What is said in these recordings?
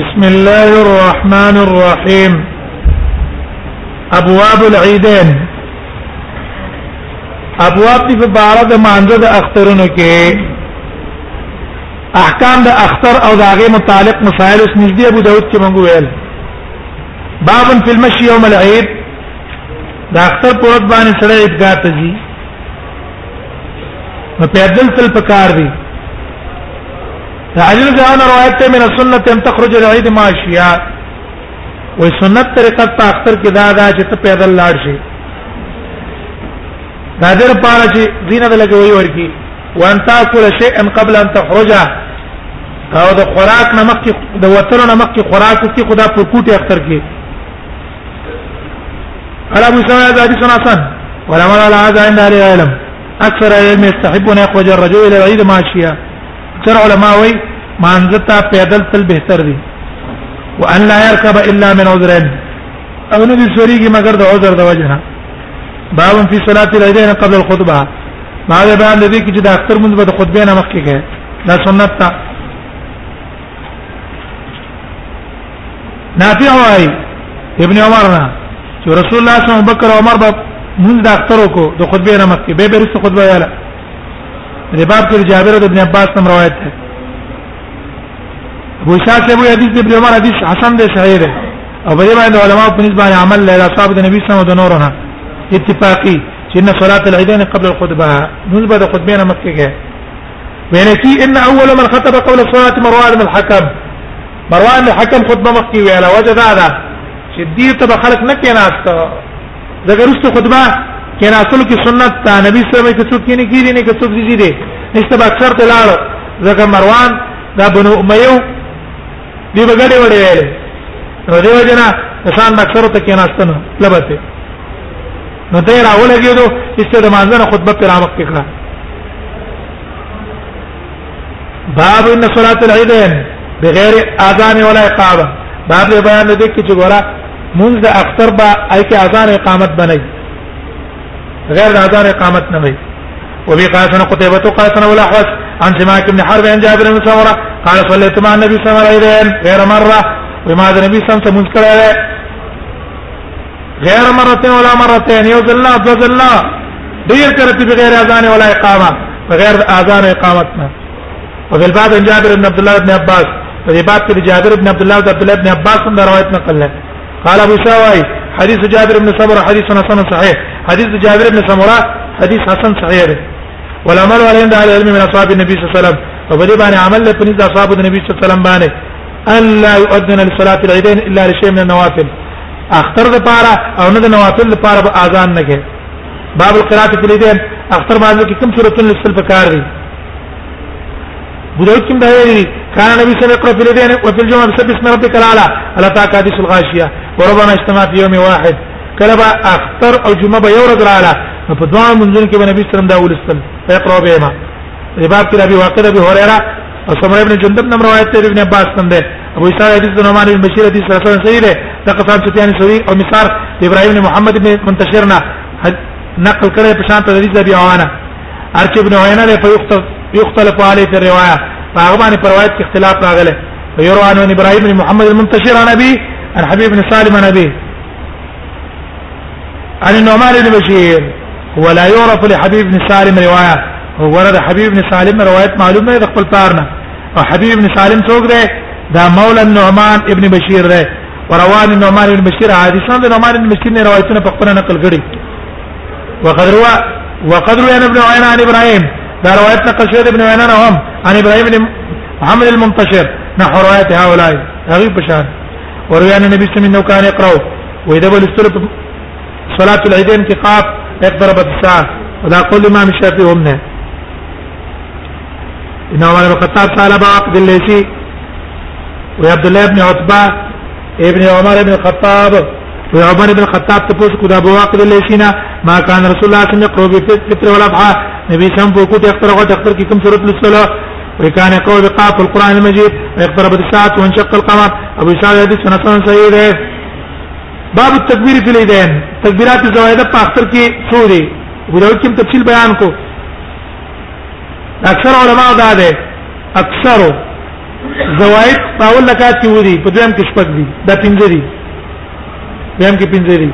بسم الله الرحمن الرحيم ابواب العيدين ابواب دي په بار د مانزه د اخترونو کې احکام د اختر او داغه متعلق مسائل اس نږدې ابو داود کې مونږ ویل باب فی المشي یوم العید دا اختر په وخت باندې سره عیدګاه ته ځي نو پیدل تل پکار دی عجل جان روایت ته من سنت ان تخرج العيد ماشيا و سنت طریقت ته اختر کې دا دا چې ته پیدل لاړ شي دا در پاره چې دینه د لګوي ورکی وان تاكل شيئا قبل ان تخرج او د خوراک نه مخکې د وتر نه مخکې خوراک کی خدا پر کوټه اختر کې الا ابو سعيد حديث حسن ولما لا هذا عند اهل العلم اكثر العلم يستحبون يخرج الرجل الى العيد ماشيا ترى علماء وي مانزتا پیدل تل بهتر دي وان لا يركب الا من عذر او نه دي سوريږي مگر د عذر د وجنه باب فی صلاه العیدین قبل الخطبه ما ده بیان لدی کی چې د اختر منځ به د خطبه نه مخکې کې دا سنت تا نافع وای ابن عمر نه چې رسول الله صلی الله علیه بکر عمر به منځ د اختر وکړو د خطبه نه مخکې به به رسو خطبه یاله رباب کې جابر بن عباس نم روایت ده وشا سے وہ حدیث ابن عمر حدیث حسن دے صحیح دے او بری باندې علماء په نسبت باندې عمل لري اصحاب د نبی صلی الله علیه وسلم نورونه اتفاقی چې ان صلاه العیدین قبل الخطبه نول بعد خطبه مکه کې ویل کی ان اول من خطب قبل الصلاه مروان بن الحكم مروان الحكم خطبه مکه ویل وجه دا ده چې دې ته خلق نه کیناست دغه رسو خطبه کیناستلو کې سنت تا نبی صلی الله علیه وسلم کې څوک نه کیږي نه کې څوک دي دي نشته به اکثر ته لاړ زګه مروان دا بنو امیه دی بغړې وړې ویلې نو دیو جنا انسان اکثر ته کې ناشته نه لبته نو ته راولګې دو چې د مازنه خطبه پر امک کړه باب ان صلاه العیدین بغیر اذان ولا اقامه باب دې بیان دې کې چې ګورا منځ اختر با ای کې اذان اقامت بنئ غیر اذان اقامت نه وي وبي قاسم قتيبة قاسم ولا حوس عن سماك بن حرب عن جابر بن سمرة قال صليت مع النبي صلى الله عليه وسلم غير مره وما النبي صلى الله عليه وسلم غير مرتين ولا مرتين يوز الله يوز الله دير كرتي بغير اذان ولا اقامه بغير اذان اقامتنا وفي الباب ان جابر بن عبد الله بن عباس وفي الباب كده جابر بن عبد الله بن عبد الله بن عباس من روايه نقل قال ابو شواي حديث جابر بن سمره حديث حسن صحيح حديث جابر بن سمره حديث حسن صحيح والعمل عليه عند اهل العلم من اصحاب النبي صلى الله عليه وسلم او بده باندې عمل له پنځه اصحاب د نبی صلی الله علیه وسلم باندې ان لا يؤذن لصلاه العيدين الا لشيء من النوافل اختر د پاره او نه د نوافل د پاره به اذان نه کوي باب القراءه في العيدين اختر باندې کې کوم صورتونه لسل پکار دي بده کوم دا ویلي كان النبي صلى الله عليه وسلم في العيدين وفي الجمعه بسبح اسم ربك الاعلى الا تاك حديث الغاشيه وربما اجتمع في يوم واحد کله به اختر او جمعه به یو ورځ رااله په دوه منځونو کې به نبی صلی الله عليه وسلم دا ولستل فيقرأ بهما رباب کی ابي واقع ابي هريره او سمر ابن جندب نے روایت ہے ابن عباس نے ابو اسحاق حدیث نعمان بن بشیر حدیث رسول صحیح ہے تقصاب سفیان ثوری او مثار ابراهيم بن محمد بن منتشرنا نقل کړی په شان ته حدیث ابي عوانه ارچ ابن عوانه له يختلف عليه في الروايه فهو باندې روایت کې اختلاف راغله ويروى عن ابراهيم بن محمد المنتشر عن ابي عن حبيب بن سالم عن ابي عن النعمان بن بشير ولا يعرف لحبيب بن سالم روايه او ورد حبیب بن سالم روایت معلوم نه د خپل پلار نه او حبیب بن سالم څوک دی دا مولا النعمان ابن بشیر دی وروان النعمان ابن بشیر حدیثان د نعمان ابن بشیر نه روایتونه په خپل نقل کړي وقد روى وقد روى ابن عيان عن ابراهيم دا روایت نقل شوی ابن عيان هم عن ابراهيم بن محمد المنتشر نحو روايات هؤلاء په شان وروي عن النبي صلى الله عليه كان يقرأ وإذا بل صلاة العيدين كقاف يقدر الساعة وذا قول الإمام الشافعي هم ان عمر بن الخطاب طالب عقد الليثي وعبد الله بن عتبة ابن عمر بن الخطاب وعمر بن الخطاب تپوس کو دا بو عقد الليثي نا ما كان رسول الله صلى الله عليه وسلم يقرأ بالفطر والاضحى نبي سم بو کو تختر غو تختر کی کم صورت للصلاه وكان يقرأ بقاف القرآن المجيد ويقترب الساعة وانشق القمر أبو إسحاق حديث سنة سعيد باب التكبير في العيدين تكبيرات الزوائد په اختر کې څو دي ابو داود کې تفصیل بیان کو اکثر علما دا ده اکثر زوائد باول لکات کې ودی په دویم کې شپږ دي دا پنځه دي دویم کې پنځه دي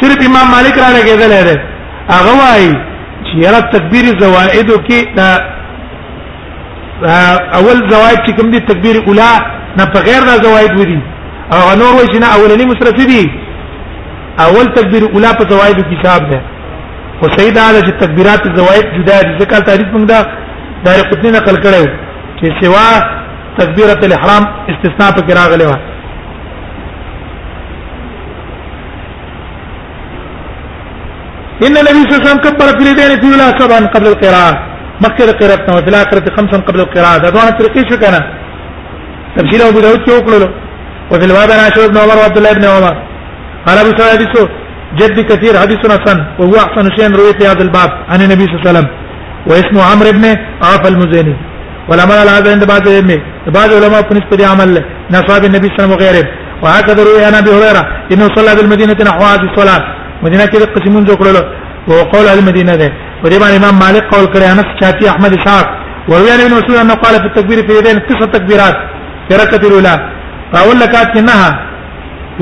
صرف امام مالک را لګیدل لري هغه وايي چې یاره تکبیر زوائد کې دا اول زوائد چې کوم دي تکبیر اولا نه په غیر دا زوائد ودی او نور وایي چې نه اولنی مصرف دي اول تکبیر اولا په زوائد کې حساب ده خو سید اعلی چې تکبیرات زوائد جدا دي ځکه تعریف موږ دا دار قطنی نقل کړو چې سوا تکبیرۃ الاحرام استثناء په کې راغلی و ان النبي صلى الله عليه وسلم كبر في اليدين في الاولى سبعا قبل القراءه مكر قراءتنا وفي الاخره خمسا قبل القراءه دا دوه طریقې شو کنه تفصیل ابو داود کې وکړلو وفي الباب عن عشر بن عمر وعبد الله بن عمر قال ابو سعيد جد كثير حديثنا سن وهو احسن شيء روي في هذا الباب عن النبي صلى الله عليه وسلم واسمه عمرو بن عاف المزني والعمل لا هذا عند بعض العلماء بعض العلماء بالنسبة لعمل نصاب النبي صلى الله عليه وسلم وغيره وهكذا روي عن ابي هريره انه صلى بالمدينه نحو هذه الصلاه مدينه کې قسمون ذكر له وهو قول المدينه ده ودي باندې مالك قول کړی انس شافي احمد اسحاق وروي عن ابن مسعود انه قال في التكبير في يدين تسع تكبيرات في ركعه الاولى فاقول لك انها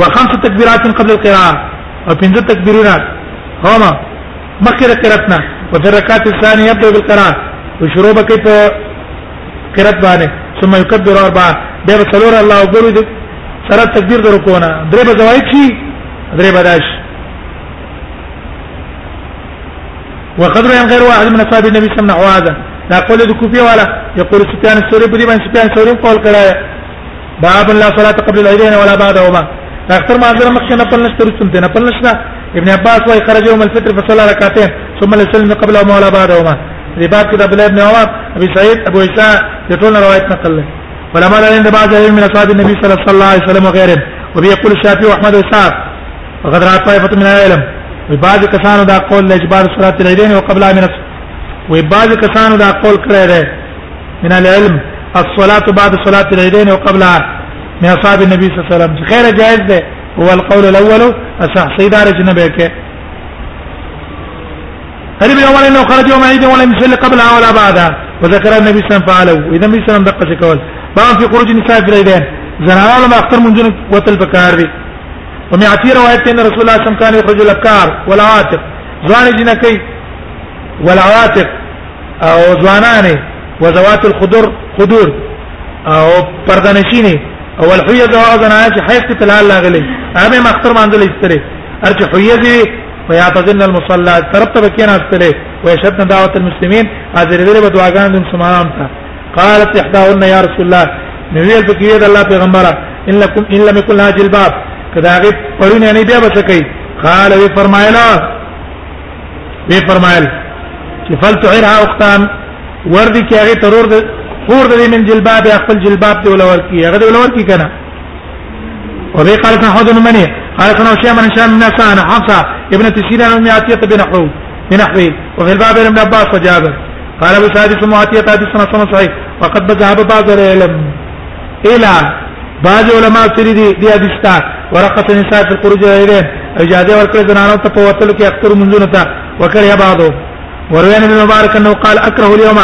وخمس تكبيرات قبل القراءه او پنځه تکبیرات هما مخکې قراتنا او د رکعت الثانیه یبدا بالقراءه او شروع کوي په قرات باندې ثم يكبر اربع بیا څلور الله اکبر دې سره تکبیر درو کو نه درې به زوای شي درې به راش وقدر ان غير واحد من اصحاب النبي صلى الله عليه وسلم هذا لا قول الكوفي ولا يقول سفيان الثوري بن سفيان الثوري قول كرايه باب لا صلاه قبل العيدين ولا بعدهما اختر ما ازر مخ نه پلنش تر چلته نه پلنش نه ابن عباس وايي خرج يوم الفطر فصلى ركعتين ثم لسلم قبل وما ولا بعدهما دي بعد كده عبد ابن بن عمر ابي سعيد ابو عيسى يتولى روايه نقل ولما لا عند بعض من اصحاب النبي صلى الله عليه وسلم وغيره وبيقول الشافعي واحمد واسحاق وقد راى طائفه من العلم وبعض كسان دا قول لاجبار صلاه العيدين وقبلها من وبعض كسان دا قول كره من العلم الصلاه بعد صلاه العيدين وقبلها من اصحاب النبي صلى الله عليه وسلم خير جائز ده هو القول الاول اصح سيدار جنبك هل ابن عمر انه خرج يوم عيد ولم يصلي قبلها ولا بعدها وذكر النبي صلى الله عليه وسلم فعله اذا النبي صلى الله عليه وسلم دقه كول باب في خروج النساء في العيدين زنانه لما اختر من جنب وتل بكار دي ومن عتي روايه ان رسول الله صلى الله عليه وسلم كان يخرج الابكار والعواتق زوان جنكي والعواتق او زوانانه وزوات الخدور خدور او پردانشینه اول حویه دا هغه نه چې حیض ته تلال لاغلي هغه ما اختر باندې لستره هر چې حيه دي ويعتزلن المصلى ترتب بكينا استله ويشهدن دعوة المسلمين هذه دې به دعاګان د قالت احداهن يا رسول الله نبی الفقيه الله پیغمبر ان لكم ان لم يكن لها جلباب كذا غير پرونه نه بیا بسکی قال وي فرمایلا وي فرمایل فلتعرها اختان وردی کې هغه ترور فور د من جلباب خپل جلباب دی ولور کی هغه دی ولور کی کنه او به قال کنه حوض مني قال کنه شیا من شان الناس انا حفصه ابن تشیر بن میاتیه بن حوض بن او وفي الباب ابن عباس وجابر قال ابو سعد ثم عتيق هذه سنه سنه صحيح وقد ذهب بعض العلم الى بعض علماء سری دي دي حدیث ورقه النساء في الخروج اليه اجازه ورکړه زنانو ته په اكثر کې اکثر منځونه تا وکړه بعضو بن مبارك انه قال اكره اليوم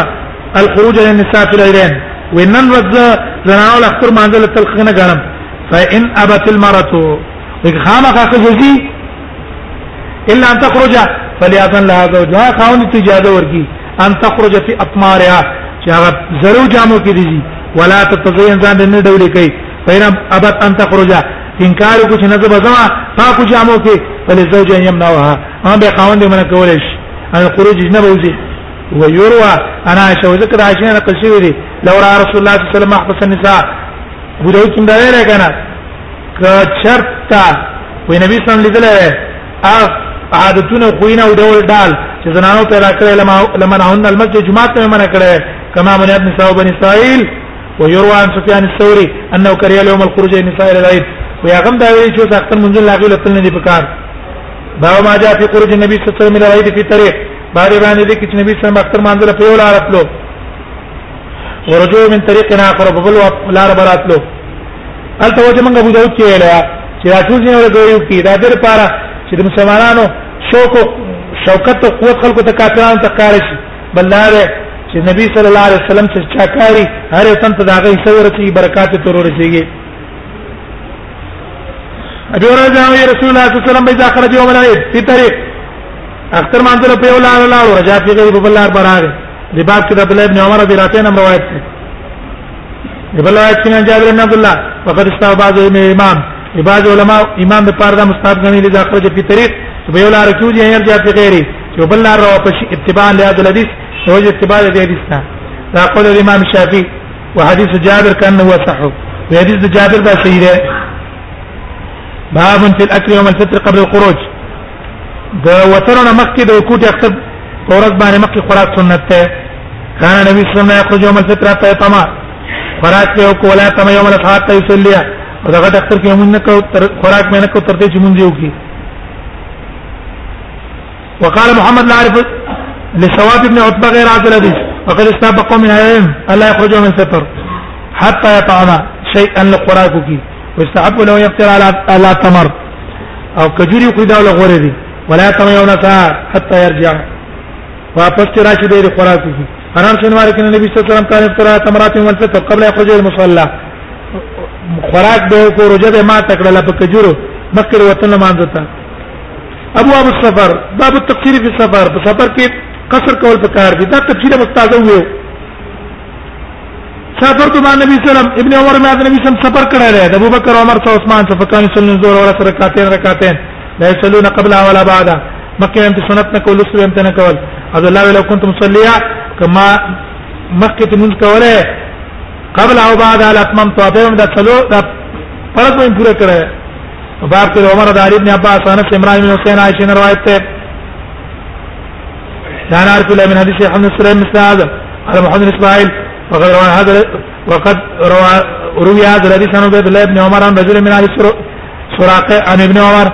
الخروج للنساء في الليلين وإن وذا زنانو لخر منزل تلخنه غنم فإن أبت المرأة خامخ خزي إلا أن تخرج فليأذن لها زوجها خاون تجاده ورکی أن تخرج في أطمارها چاغ زرو جامو کې دي ولا تتزين ځان دې نه ډولې کوي فإن أبت أن تخرج انکار کو چې نه زما پاکو جامو کې فلزوج يمنعها هم به خاون دې منع کولې شي ان خروج نه بوزي ويروى انا عائشه وذكر عائشه نقل شوی دي لو را رسول الله صلی الله علیه وسلم احبس النساء ابو داود کوم دا ویل کنه کچرتا وې نبی صلی الله علیه وسلم اغ عادتونه خوینه او ډول ډال چې زنانو پیدا کړل لما لمنعهن المسجد جمعه ته منع کړل کما من ابن ثوب بن اسرائيل ويروى عن سفيان الثوري انه كره يوم الخروج النساء الى العيد ويا غم دا ویل چې سختن منځل لاغي لتل نه دي پکار باب ما جاء في خروج النبي صلى الله عليه وسلم الى العيد في طريق باندې باندې دې چې نبی صلی الله علیه وسلم اختر مانځله په یو لار خپلو ورجو من طریق نه اقرب بل لار براتلو ال توجه منګه ابو داود کې ویلا چې راټول نه ورغوي کې دا در پاره چې د مسلمانانو شوق شوکت او قوت خلکو ته کافرانو ته کار شي بل لار چې نبی صلی الله علیه وسلم چې چاکاری هر تن ته داغه حصہ ورته برکات تور ورسیږي ابي هريره رضي الله عنه رسول الله صلى الله عليه وسلم اذا خرج يوم العيد في طريق اختر مانځل په یو لار لار ورجا په غیب بل لار براره دی باب کې د عبد الله ابن عمر رضی الله عنه روایت ده دی بل روایت کې جابر بن عبد الله فقد استوى بعض امام عباد علماء امام په پاره د مستحب غنی لري داخله په طریق په یو لار کې دی هر جا په غیري چې بل لار واپس اتباع له عبد الحديث او اتباع د حدیث نه دا قول الامام الشافعي وحديث جابر كان هو صح وحديث جابر ده صحیح ده باب في الاكل يوم الفطر قبل الخروج د وترونه مکه د کوټه اختب اورز باندې مکه خوراک سنت ده كان النبي صلى الله عليه وسلم يخرج يوم الفطر حتى يطمع خوراک له کو ولا تم يوم الاضحى حتى يصلي او دغه دفتر کې موږ نه کو خوراک مې نه کو تر دې چې موږ یو کی وقال محمد العارف لثواب ابن عتبة غير هذا الحديث وقد استبقوا من العلم الا يخرجوا من الفطر حتى يطعم شيئا لقراكك واستحب له يفطر على على تمر او كجوري قيدا ولا غوري ولا تمیونتا حتى يرجع واپس چې راشي دې خوراک کی حرام شنوار کې نبی صلی الله علیه وسلم کان افترا تمرات والفطر قبل يخرج المصلى خوراک دې کو رجب ما تکړه لپ کجورو مکر وطن مانځتا ابواب السفر باب التقصير في السفر په سفر کې قصر کول پکار دي دا تفصیل مستاذ ویو سفر ته باندې نبی سلام ابن عمر مې نبی سلام سفر کړی دی ابو بکر عمر او عثمان سفر کان سنن زور اور سره کاتین رکاتین لا يصلون قبل ولا بعد مکه انت سنت نه کول سره انت نه کول عبد الله لو كنت مصليا كما مکه ته منځ کوله قبل او بعد على اتمام توابهم دا صلو دا فرض میں پورا کرے باب کے عمر داری ابن عباس انس عمران بن حسین عائشہ نے روایت ہے دانا ارکل من حدیث حمد السلام مثل هذا على محمد بن اسماعيل وقد روى هذا وقد روى روي هذا الحديث عن عبد الله بن عمر عن رجل من اهل سراقه عن ابن عمر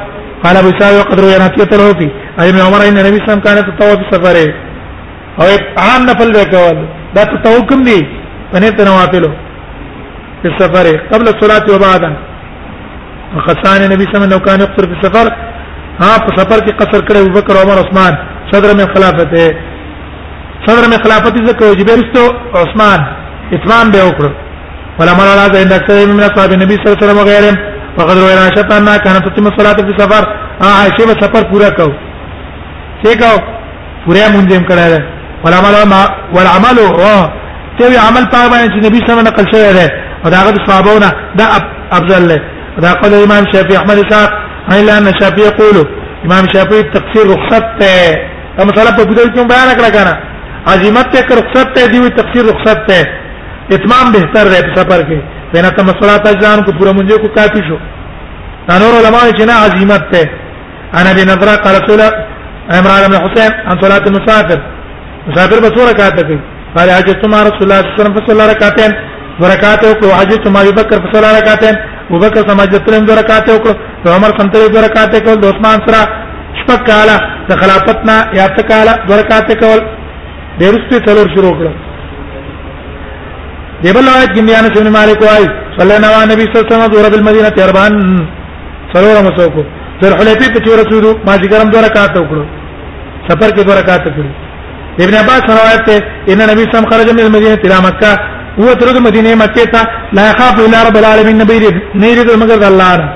قال ابو اسحاق وقد روي نافيه له في اي ابن عمر ان النبي صلى الله عليه وسلم كان تطوع في سفره او عام نفل وکول دا تطوع کوم دي پنه تنواتلو في السفر قبل الصلاه وبعدها وخصان النبي صلى الله عليه وسلم لو كان يقصر في السفر ها په سفر کې قصر کړی ابو بکر عمر عثمان صدر من خلافت ہے صدر من خلافت ذکر واجب رستو عثمان اتمام به وکړو ولما لا ذا ان اكثر من اصحاب النبي صلى الله عليه وسلم وغيرهم فقد روي عائشة أنها كانت تتم الصلاة في سفر عائشة په سفر پورا کو څه کو پورا مونږ هم کړه ده ولا عمل ما ولا عمل او ته عمل پاک باندې چې نبی صلی الله علیه وسلم نقل شوی ده او دا غد صحابونه دا افضل له دا قال امام شافعي احمد اسحاق الا ان شافعي يقول امام شافعي تقصير رخصت ته دا مساله په دې کې بیان کړه کنه عزمت ته رخصت ته دی تقصير رخصت ته اتمام بهتر ده په سفر کې پینا تم صلات اجزان کو پورا منجو کو کافی شو نور علماء جنا عظمت ته انا بنظر قال رسول عمران بن حسين عن صلاه المسافر مسافر بصوره کاته کوي قال حجت مع رسول الله صلى الله عليه وسلم فصلى ركعتين وركعته کو حجت مع ابي بکر فصلى ركعتين ابو بکر سماجت له ركعته کو عمر سنتري ركعته کو عثمان سره شپک کاله د خلافتنا یا تکاله ركعته کو دیرستې تلور شروع کړو دی بل روایت کې بیان شوی مالک وايي صلی الله علیه نبی صلی الله علیه وسلم ذور بالمدینه اربعن سرور مسوکو تر حلیفه په چور سودو ما ذکرم دوه رکعات وکړو سفر کې دوه رکعات وکړو ابن عباس روایت ته ان نبی صلی الله علیه وسلم خرج من المدینه الى مکه هو تر مدینه مکه ته لا يخاف الا رب العالمین نبی دې نه دې مگر الله را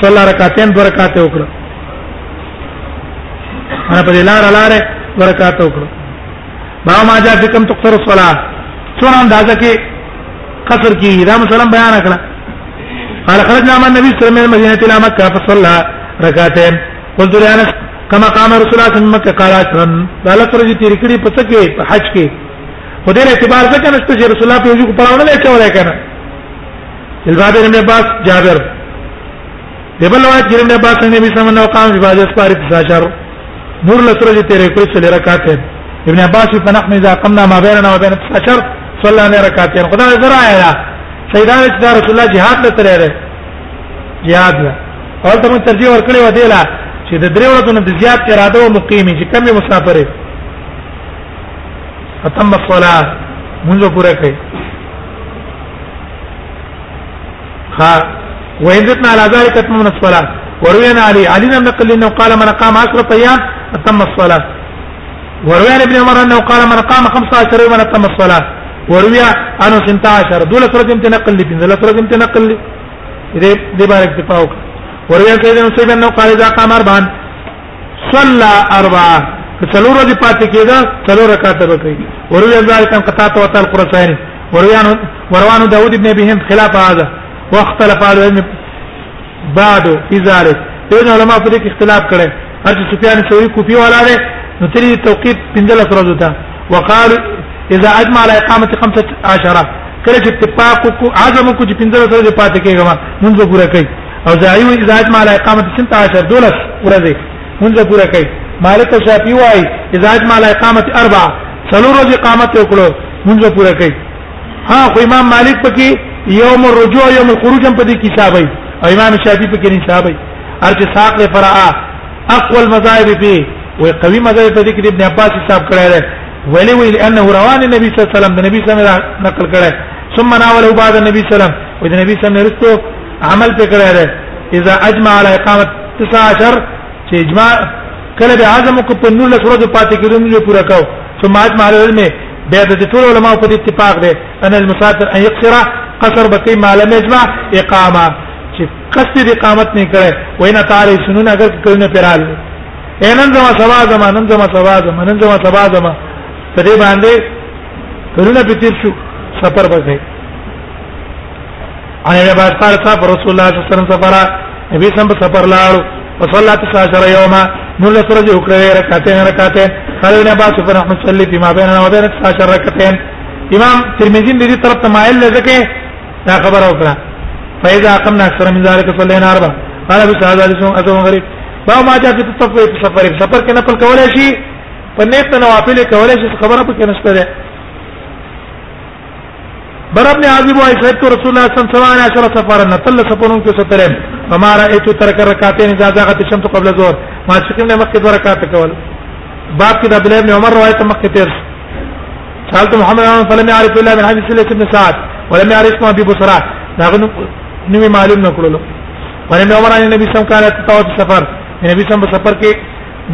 صلی الله رکعتین دوه رکعات وکړو انا په لار لارې دوه رکعات وکړو ما ما جاء بكم تقصر الصلاه څونه اندازه کې قصر کی دا مثلا بیان کړه قال خرجنا مع النبي صلى الله عليه وسلم من الى مكه فصلى ركعتين قلت يا انس كما قام رسول الله صلى الله عليه وسلم مكه قال اترن دا لتر چې په حج کې خدای له اعتبار څخه نشته چې رسول الله په یوه په اړه لته ولا کنه الباب ابن عباس جابر دبل روایت کې ابن عباس نبی صلی الله عليه وسلم قام په عبادت په 19 نور لتر چې تیر کړي څلور رکعتين ابن عباس په نحمه اذا قمنا ما بيننا وبين 19 صلی الله رکعتین خدا زرا آیا سیدان چې رسول الله jihad له ترې ده jihad نه اول ته مون ترجیح ورکړې و دیلا چې د درې ورځو نه د زیات اراده او مقیم چې کم مسافر ختم الصلاه منځ پورې کوي ها وإنزلنا على ذلك أتممنا الصلاة وروينا علي علي لم نقل إنه قال من قام عشرة أيام أتم الصلاة وروينا ابن عمر أنه قال من قام خمسة عشر يوما أتم الصلاة ورویا انو 15 دوله سره دې تنقل لې پنځله سره دې تنقل لې دې دې بار اکتفا وکړه ورویا سیدنا سیدنا نو قال اذا قام اربعا صلى اربعا څلور دې پاتې کېده څلور رکعات به کوي ورویا ذلك قطعت وتل قرصان ورویا وروان داود ابن ابي هند خلاف هذا واختلف على العلم بعد ازاله دې علماء په دې اختلاف کړي هر سفيان ثوري کوفي والا ده نو تری توقيت پنځله سره وتا وقال اذا اجمع على اقامه 15 کله چې اتفاق کو عزم کو چې پنځه سره دې پاتې کېږي منځ پورا کوي او زاهي وي اذا اجمع على اقامه 16 دولس ورځې منځ پورا کوي مالک او شافعي وايي اذا اجمع على اقامه 4 څلور ورځې اقامت وکړو منځ پورا کوي ها خو امام مالک پکې یوم الرجوع یوم الخروج هم پدې کې حسابي او امام شافعي پکې نه حسابي ارج ساق له فرعا اقوى المذاهب فيه وقوي مذاهب پدې کې ابن عباس حساب کړی دی ولی وی لانه روان النبي صلى الله عليه وسلم د نبی صلی الله علیه وسلم نقل کړه ثم ناوله بعد النبي صلى الله عليه وسلم و د نبی صلی الله علیه وسلم عمل په کړه ده اذا اجمع على اقامه 19 چې اجماع کله به اعظم کو په نور لسره د پاتې کېدو موږ پورا کاو ثم اجمع على العلم بیا د ټول علماء په اتفاق ده ان المسافر ان يقصر قصر بقي ما لم يجمع اقامه چې قصد اقامت نه کړي وینا تعالی سنن اگر کړنه پیرال اینن زما سبا زما نن زما سبا زما نن زما سبا زما په دې باندې کلونه پتیر شو سفر وکړي ان یې باسار صاحب رسول الله صلی الله علیه وسلم سفر نبی سم سفر لاړو وصلات ساشر یوما نور سره جو کړې رکعتین رکعتین قال ابن عباس بن احمد صلی فيما بيننا وبين ساشر رکعتین امام ترمذی دې طرف ته مایل لکه دا خبر او کړه فاذا قمنا اكثر من ذلك صلينا اربع قال ابو سعد عليه السلام غريب باو ما جاء في التصفيق سفر سفر کې نقل کولای شي په نیت نوافل کولای شي خبره پکې نشته ده بر ابن عازب وايي چې رسول الله صلی الله علیه وسلم سفر نه تل سفرونو کې سترم فما رايت ترك ركعتين اذا زاغت الشمس قبل الظهر ما شکل نه مخکې دوه رکعات کول باب کې د عبد الله بن عمر روایت مخکې تیر سالت محمد عمر فلم يعرف الا من حديث سلسله بن سعد ولم يعرف اسمه ابي بصرا دا نو معلوم نکړلو ولم عمر ان النبي صلى الله عليه وسلم كان يتطوف السفر النبي صلى الله عليه وسلم سفر کې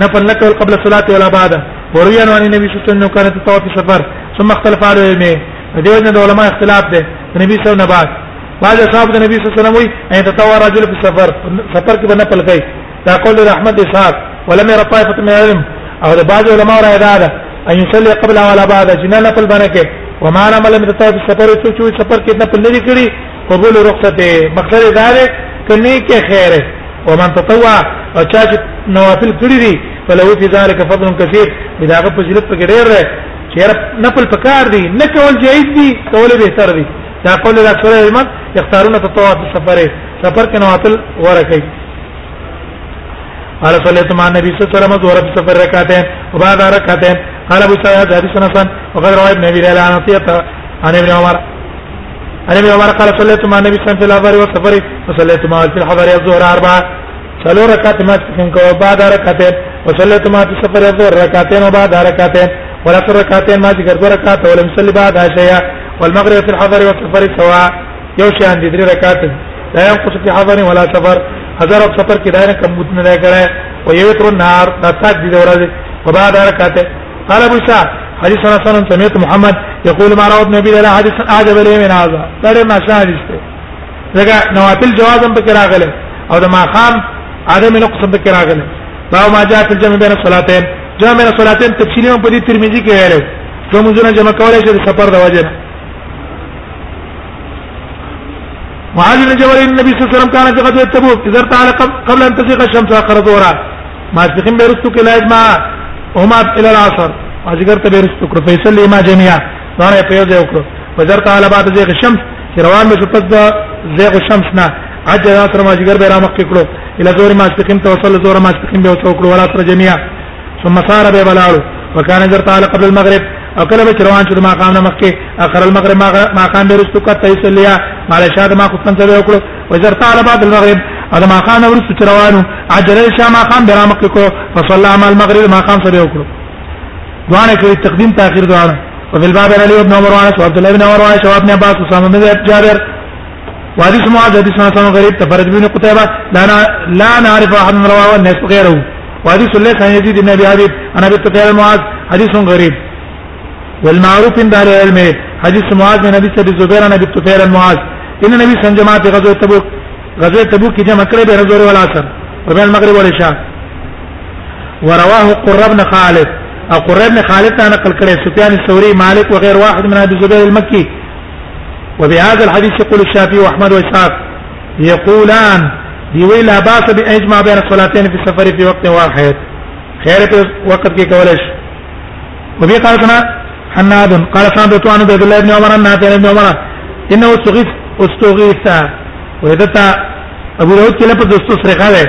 نفل نکول قبل الصلاه ولا بعدها وروي عن النبي صلى الله عليه وسلم كانت تطوف في سفر ثم اختلف على علمه فدي وجه العلماء اختلاف ده النبي صلى الله عليه وسلم بعض اصحاب النبي صلى الله عليه وسلم وي ان تطوع رجل في السفر سفر کې بنه پلګي دا قول احمد اسحاق ولم يرى طائفه من العلم او بعض العلماء راي دا ان يصلي قبل ولا بعد جنان پل باندې کې وما لم لم تطوف في السفر تو چې سفر کې نه پلګي کړی قبول رخصت مقصد دا ده کني کې خیر ومن تطوع او چا چې نوافل کړی دي فلو فی ذلک فضل کثیر دا هغه په جلد کې ډیر چیرې نفل پکار دی نه کول جایز دی کول به تر دی دا قول د اکثر علم اختارونه تطوع السفر سفر کې نواتل ورکه قال صليت مع النبي صلى الله عليه وسلم ظهر في سفر ركعتين وبعد ركعتين قال ابو سعيد حديثنا سن وقد روى ابن ابي ليلى عن عن ابن عمر عن ابن عمر قال صليت مع النبي صلى الله عليه وسلم في الحضر وصليت معه في الحضر الظهر اربعه صلوا ركعت ما تكن وبعد ركعتين وصليت ما في سفر الظهر ركعتين وبعد ركعتين والعصر ركعتين ما ذكر دو ركعات ولم يصلي بعدها شيئا والمغرب في الحضر والسفر سواء يوشي عندي دري ركعات لا ينقص في حضر ولا سفر حضر او سفر کې داینه کم بوت نه کړه او یوتر النهار راتات دي ورځ وبعد ركعتين قال ابو سعد حديث صلى الله عليه وسلم سمعت محمد يقول ما روى النبي لا حديث اعجب لي من هذا دا ما شاهد دغه نوافل جواز هم پکې راغله او د ماقام عدم نقص هم پکې راغله باو ما جاء في الجمع بين الصلاتين جمع بين الصلاتين تفصيلي په دې ترمذی کې ویل کوم ځنه جمع کولای شي د سفر د وجه معاذ بن جبل النبي صلى الله عليه وسلم كان قد يتبوك اذا ارتعل قبل ان تزيغ الشمس اخر ظهرا ما تخم بيرستك الى اجماع هما الى العصر ما ذكرت بيرستك فيصل لما جميعا وانا يبيض يوكرو وزرت على بعد زيغ الشمس روان بشو پس زيغ الشمس نه اجازه تر ماجګر به را مخ کړو اله زور ماسپخین توصل زور ماسپخین به وڅوکړو ولا تر جميعا ثم سار به بلاړو وکانه در تعالی قبل المغرب او کله به روان شو ما قام نه مکه اخر المغرب ما قام درستو کا تیسلیا مال شاد ما خو څنګه وکړو وزر تعالی بعد المغرب او ما قام ورستو روانو عجل شا ما قام به رامک کو فصلى ما المغرب ما قام سره وکړو دوانه کوي تقدیم تاخير دوانه وفي الباب علي بن عمر وعن عبد الله بن عمر وعن شباب بن عباس وسامه بن جابر وحديث معاذ حديث حسن غريب تفرد بن قتيبة لا لا نعرف أحد رواه الناس غيره وحديث ليس عن يزيد بن أبي حبيب عن أبي قتيبة معاذ حديث غريب والمعروف عند أهل العلم حديث معاذ من حديث أبي الزبير عن أبي قتيبة معاذ إن النبي صلى الله عليه وسلم في غزوة تبوك غزوة تبوك کی جمع کړی بين زور ولا وبين المغرب والعشاء ورواه قرب بن خالد او قرب بن خالد أنا قل کړی سفيان الثوري مالك وغير واحد من ابي الزبير المكي وبهذا الحديث يقول الشافعي واحمد واسحاق يقولان يوي لا باس بان يجمع بين الصلاتين في السفر في وقت واحد خير وقت كي كولش وبي قال سنا حناد قال سمعت عن عبد الله بن عمر ان ابن عمر انه استغيث استغيث وذا ابو داود کې لفظ استصرخه ده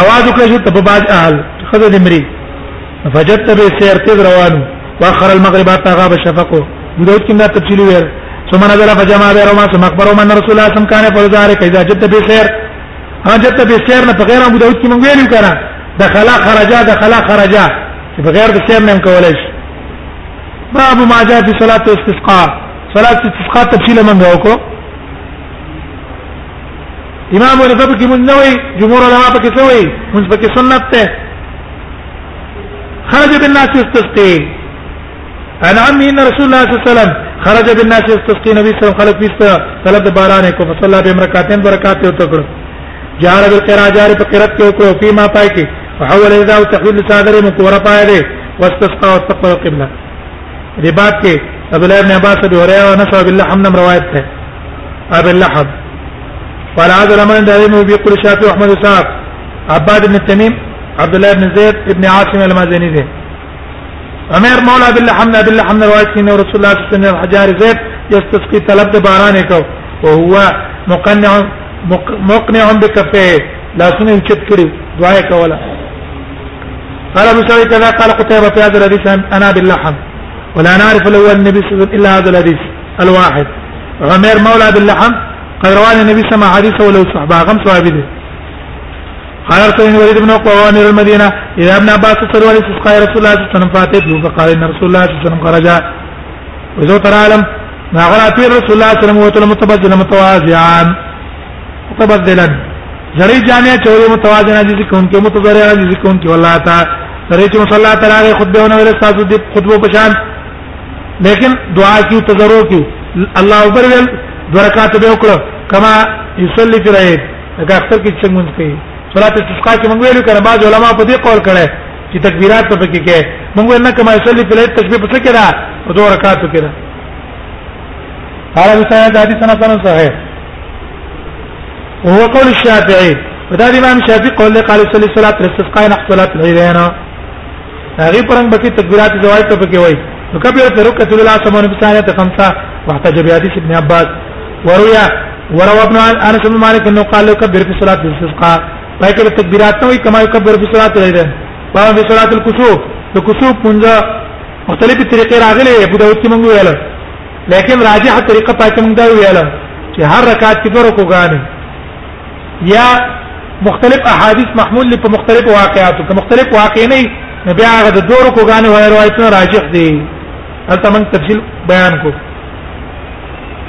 اواز وکړه چې په باج اهل خذ دمري فجدت به سيرت روان واخر المغرب حتى غاب الشفق ابو داود کې دا تفصیل ویل ثم نزل فجمع بينهما ثم اخبروا ان رسول الله صلى الله عليه وسلم كان ذلك اذا جد في سير جد في سير نه بغیر ابو داود کې مونږ ویلو کنه دخلا خرجا دخلا خرجا بغیر د سیر نه کولای شي باب ما جاء في صلاه الاستسقاء صلاه الاستسقاء تفصيلا من وکړو امام ابو داود کې مونږ نوې جمهور علما پکې سوې مونږ پکې سنت ته خرج بالناس يستسقي انا عمي ان رسول الله صلى الله عليه وسلم خرج بالناس يستسقي النبي صلى الله عليه وسلم خلق فيست طلب باران کو فصلى بهم ركعتين بركات یو تکړو جار بالقراءه جار بقرات کې کو په ما پای کې وحول اذا وتحول صادر مکور پای دې واستسقى واستقبل القبلة دې باب کې عبد الله بن عباس بن هريره او نصر بالله حمد روایت ده ابي اللحظ قال هذا الامر دائم بيقول الشافعي احمد وساق عباد بن التميم عبد الله بن زيد بن عاصم المازني ده امیر مولا بالله حمنا بالله حمنا روایت کینه رسول الله صلی الله علیه وسلم حجار زید یستسقي طلب باران کو وهو مقنع مقنع بكفه لا سن چت کړي دعا کولا قال ابو سعيد كذا قال قتيبة في هذا الحديث انا باللحم ولا نعرف له النبي صلى الله عليه وسلم الا هذا الحديث الواحد عمر مولى باللحم قال رواه النبي صلى حديثه ولو صحبه غمس وابده قال ارسل الوليد بن قوان الى المدينه اذا ابن عباس سالوا عن استسقاء رسول الله صلى الله عليه وسلم فاتته فقال ان رسول الله صلى الله عليه وسلم خرج وزوت العالم ما غلا في رسول الله صلى الله عليه وسلم وتل متبذلا متواضعا متبذلا زری جامع چوری متواضعا جس کو ان کے متضرعا جس کو ان کے والله تعالی سره چې مصلا تعالی خطبه ونه ویل تاسو دې خطبه پشان لیکن دعا کیو تضرع کیو الله اکبر ویل درکات به وکړه کما یصلی فی رایب دا اختر کې څنګه مونږ صلات استسقاء کې موږ ویلو کړه بعض علما په دې قول کړه چې تکبیرات په کې کې موږ نه کما صلی په لید تکبیر پڅ کړه او دوه رکعات کړه قال بسند حدیث سنه سنه صحیح وهو قول الشافعي ودا امام شافعي قول له قال صلی صلات الاستسقاء نحو صلات العيدين هغه پرنګ بکی تکبیرات زوایت په کې وای نو کبیر فرقه رسول الله صلی الله علیه وسلم خمسه واحتج بحديث ابن عباس وروى وروى ابن انس بن مالك انه قال له كبر في صلاه الاستسقاء پای کله تکبیرات نو کما یکبر فی صلات العید په فی صلات الکسوف د کسوف پنځه مختلفې طریقې راغلي ابو داود کې موږ ویل لیکن راجح طریقه پای کې موږ دا ویل چې هر رکعت کې فرق وګانې یا مختلف احادیث محمول په مختلف واقعاتو کې مختلف واقع نه بیا هغه د دوه رکعتونو روایتونه راجح دي هلته موږ تفصیل بیان کوو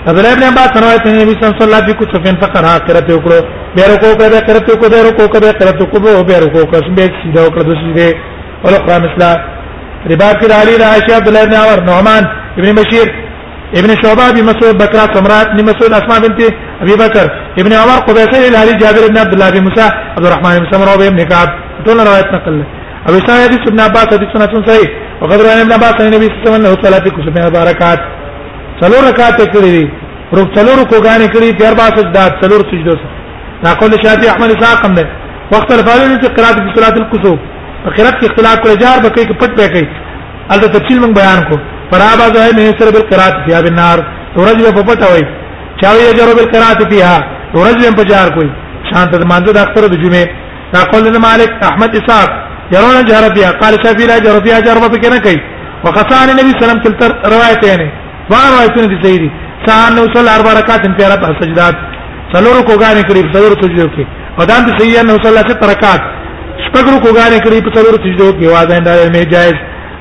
حضرت ابن عباس روایت ہے نبی صلی اللہ علیہ وسلم فین فقرا فقر اخرت وکړو بیا رکو په بیا کرت کو بیا رکو کو بیا کرت کو بیا رکو کو سم بیک سیدا کر د سیدې اور قرآن مثلا ربا کی علی عائشہ الله بن عمر نعمان ابن بشیر ابن شعبہ بن مسعود بکرا سمرات بن مسعود اسماء بنت ابی بکر ابن عمر قبیصہ الہلی جابر بن عبد الله بن موسی عبد الرحمن بن سمرہ بن کعب ټول روایت نقل ابو سعید بن عباس حدیث سنا سن صحیح وقدر ابن عباس نے النبي صلى الله عليه وسلم ثلاث كسوفين بركات څلور رکعات کړې دي رو څلور کوګانې کړې دي اربع سجدات څلور سجدو دا قول شافعي احمد اسحاق هم ده وخت الفاظ چې قرات په صلات القصوب په قرات کې اختلاف کړی جار به کې پټ به کې الته تفصیل موږ بیان کو فرابا ظاهر نه سره بل قرات فيها بالنار ورځ په پټ وای چاوي جرو بل قرات فيها ورځ په جار کوي شانت مانځ د اختر د جمعه دا قول مالک احمد اسحاق يرون جهر بها قال شافعي لا جهر فيها جهر به کې نه کوي وقصان النبي صلى الله عليه وسلم روایتين وار روایتونه دي صحیح دي سان نو صلی الله برکات ان پیرات سجدات څلور کوګانې کړي څلور سجدو کې او دا د صحیح نو صلی الله برکات شپږ کوګانې کړي په څلور سجدو کې واځه انده مې جائز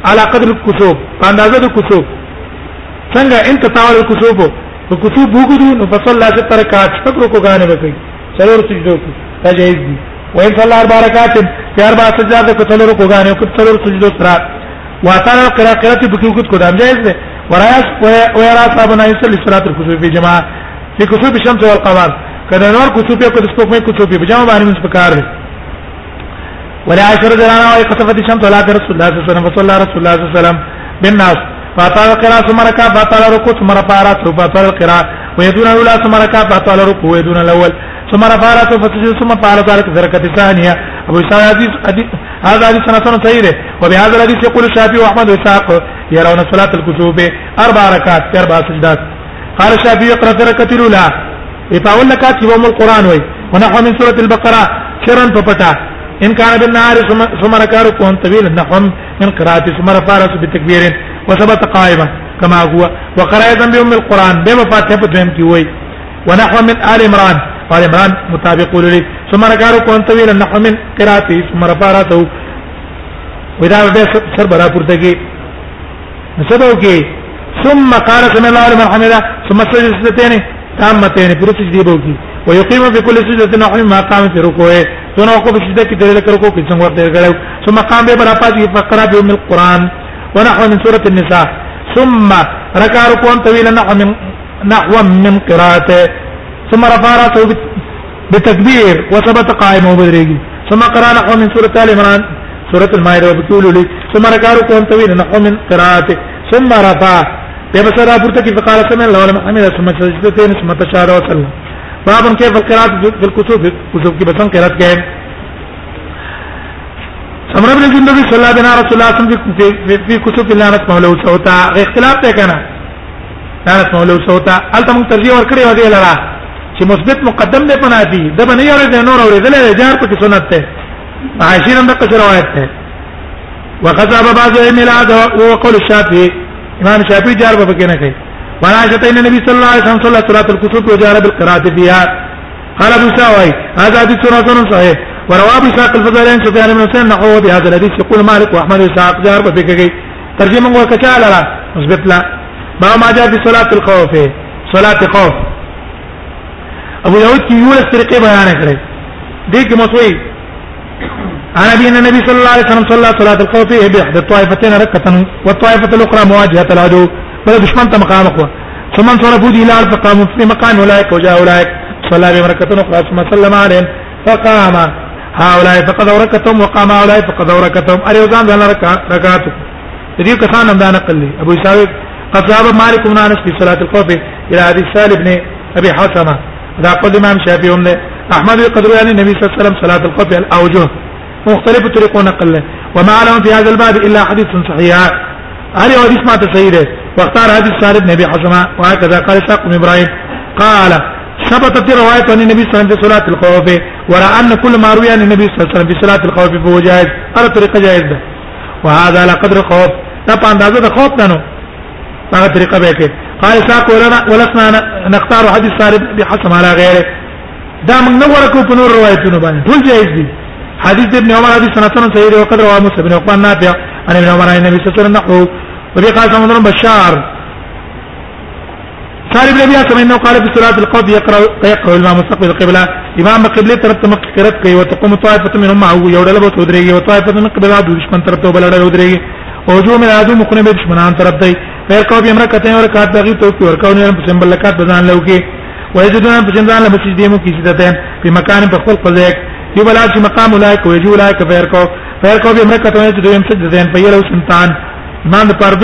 على قدر الكسوف اندازه د کسوف څنګه انت تاول الكسوف په کسوف وګړو نو صلی الله برکات شپږ کوګانې وکړي څلور سجدو کې دا جائز دي وإن صلى أربع ركعات في أربع سجدات كتلور كوغاني وكتلور سجدو ترى وأتانا القراءة قراءة بكيو كت كدام جائز ده ورايات ويرى اصحابنا يصلي صلاه الكسوف في جماعه في كسوف الشمس والقمر کدا نور کسوف یو کدا سپوک مې کسوف په جماعه باندې موږ پکار ولا عشر درانا واي قصفت الشمس ولا رسول الله صلى الله عليه وسلم وصلى رسول الله صلى الله عليه وسلم بالناس فاطال القراءة ثم ركع فاطال الركوع ثم رفع رأسه فاطال القراءة ويدون الأولى ثم ركع فاطال الركوع ويدون الأول ثم رفعت راسه فسجد ثم فعل ذلك في ركعه ثانيه ابو اسحاق حديث هذا حديث سنه سنه صحيح وبهذا الحديث يقول الشافعي واحمد واسحاق يرون صلاه الكتب اربع ركعات في اربع سجدات قال الشافعي يقرا في الركعه الاولى يتاول لك يوم القران وي ونحو من سوره البقره شرا ففتح ان كان بالنار ثم ركع ركوعا طويلا نحو من قراءه ثم رفع راسه بتكبير وثبت قائما كما هو وقرأ ايضا بام القران بما فاتحه فهم كي وي ونحو من ال عمران قال عمران مطابق لي ثم ركعوا كون طويلا نحو من قراتي ثم رفع راسه واذا به سر برا پورته کې نسبو کې ثم قال سمع الله لمن حمده ثم سجدتين تامتين پر سجدي بو کی ويقيم بكل سجدة نحو ما قام في ركوعه دون وقوف سجده کی دلیل کر کو کچھ وقت دیر گئے ثم قام به برا پاتې فقرا به من القران ونحو من سوره النساء ثم ركع ركوعا طويلا نحو من نحو من قراءته ثم رفع راسه بتكبير وثبت قائما وبدريجي ثم قرأ نحو من سورة آل عمران سورة المائدة بتقول لي ثم ركع ركوعا طويلا نحو من قراءته ثم رفع بسرعة برتك فقال سمع الله لمن حمده ثم سجدتين ثم تشهد وسلم باب كيف القراءة في الكسوف كسوف کی بسم قرات گئے سمرا بن جندب صلی اللہ بنا رسول اللہ صلی اللہ علیہ وسلم کسوف اللہ نس مولو سوتا اختلاف تے کنا نس مولو سوتا التم ترجیح ور کڑے ودی لرا چې مثبت مقدم نه پناتی د باندې اورې د نور اورې دلې د جار په سنت ته عائشہ هم د روایت ته وقذب بعض الميلاد وقول الشافعي امام شافعي جار په کې نه کوي وانا شتین نبی صلی الله علیه وسلم صلی الله علیه وسلم وجار بالقراءه فيها قال ابو ساوي هذا حديث سنن صحيح وروى ابو ساق الفضلين سفيان بن حسين نحوه بهذا الحديث يقول مالك واحمد وساق جار په کې کوي ترجمه وکړه مثبت لا ما ما جاء في صلاه الخوف صلاه خوف ابو داود کې یو لک طریقې بیان کړې دې کې مسوي انا بين النبي صلى الله عليه وسلم صلى صلاه الخوف باحدى الطائفتين ركعه والطائفه الاخرى مواجهه العدو بل دشمن ته مقام اخوه ثم انصرفوا الى الارض فقاموا في مقام اولئك وجاء اولئك صلى بهم ركعه اخرى ثم سلم عليهم فقام هؤلاء فقد ركعتهم وقام هؤلاء فقد ركعتهم اري وزان ځان رکعات دې کسان هم دا نقل لي ابو اسحاق قد ذهب مالك بن انس في صلاه الخوف الى حديث سالم بن ابي حسمه دا قول امام شافعي هم نه احمد يقدر يعني النبي صلى الله عليه وسلم صلاه القبر الاوجه مختلف طرق نقل وما لهم في هذا الباب الا حديث صحيح هل هو حديث ما تسيده واختار حديث سعد نبي ابي وهكذا قال ساق بن ابراهيم قال ثبتت رواية عن النبي صلى الله عليه وسلم في صلاة الخوف ورأى أن كل ما روي عن النبي صلى الله عليه وسلم في صلاة الخوف فهو جائز على طريق جائز ده وهذا على قدر الخوف طبعا هذا خوف نانو هغه طریقه به قال ساق ولسنا نختار حديث ثابت بحسب على غيره دا من نور کو په نور روایتونو باندې ټول جایز دي حدیث ابن عمر حدیث سنتن صحیح دی وقد رواه مسلم بن عقبان نافع عن ابن عمر عن النبي صلى الله عليه وسلم نحو وفي قال سمعنا بشار صار ابن ابي عاصم انه قال في صلاه القضاء يقرا يقرا الامام مستقبل القبله امام قبله ترت مقرت کوي وتقوم طائفه منهم معه يودل بو تدريږي وطائفه من قبله دشمن ترته بلړه يودريږي وجو من هذا مخنه به دشمنان ترته فيركعوا بامركعتين وركعت دغي توفي وركعون يرم بسم بلکات بزان لو کې ويجدون بسم بزان له مسجد مو کې سیدته په مکان په خپل قضیه کې بلا چې مقام اولایک ويجو اولایک فيركعوا فيركعوا بامركعتين دویم سجدتين په یلو سنتان مان د پرد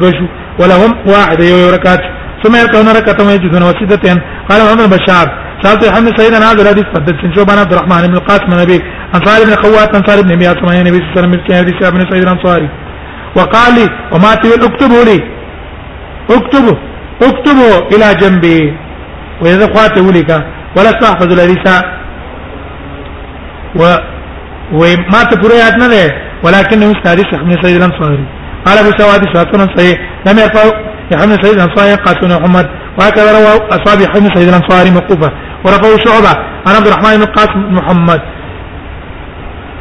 دوشو ولهم واحد یو رکعت ثم يركعون ركعتين ويجدون وسجدتين قال محمد بشار سالت محمد سيدنا هذا الحديث قد شو بنا عبد الرحمن بن القاسم النبي انصار بن قوات انصار بن مياس النبي صلى الله عليه وسلم كان حديث ابن سعيد الانصاري وقال لي ومات اكتبه لي اكتبه اكتبه الى جنبي واذا قاته لك ولا تحفظ الحديث و وما تبريات نه ولكنه استحديث من سيد الانصاري قال ابو سواد ساتون صحيح لم يرفع يحمل سيد الانصاري قاسون محمد وهكذا روى اصحاب يحمل سيد الانصاري موقوفه ورفعوا شعبه عن عبد الرحمن بن قاسم محمد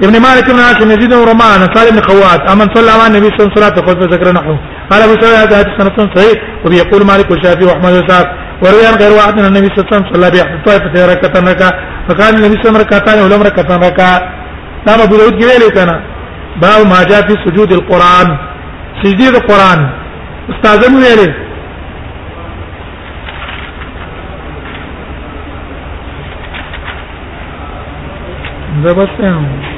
ابن مالك بن عاصم يزيد بن رمان قال ابن خوات امن صلى مع النبي صلى الله عليه وسلم فقد ذكر نحوه قال ابو سعيد هذا سنه صحيح وبيقول مالك والشافعي واحمد وسعد وروي عن غير واحد من النبي صلى الله عليه وسلم صلى به طائفه ركعتين ركع فقال النبي صلى الله عليه وسلم ركعتان ولم ركعتان ركع نعم ابو داود قال كان باب ما جاء في سجود القران سجدي القران استاذن ویل ده بس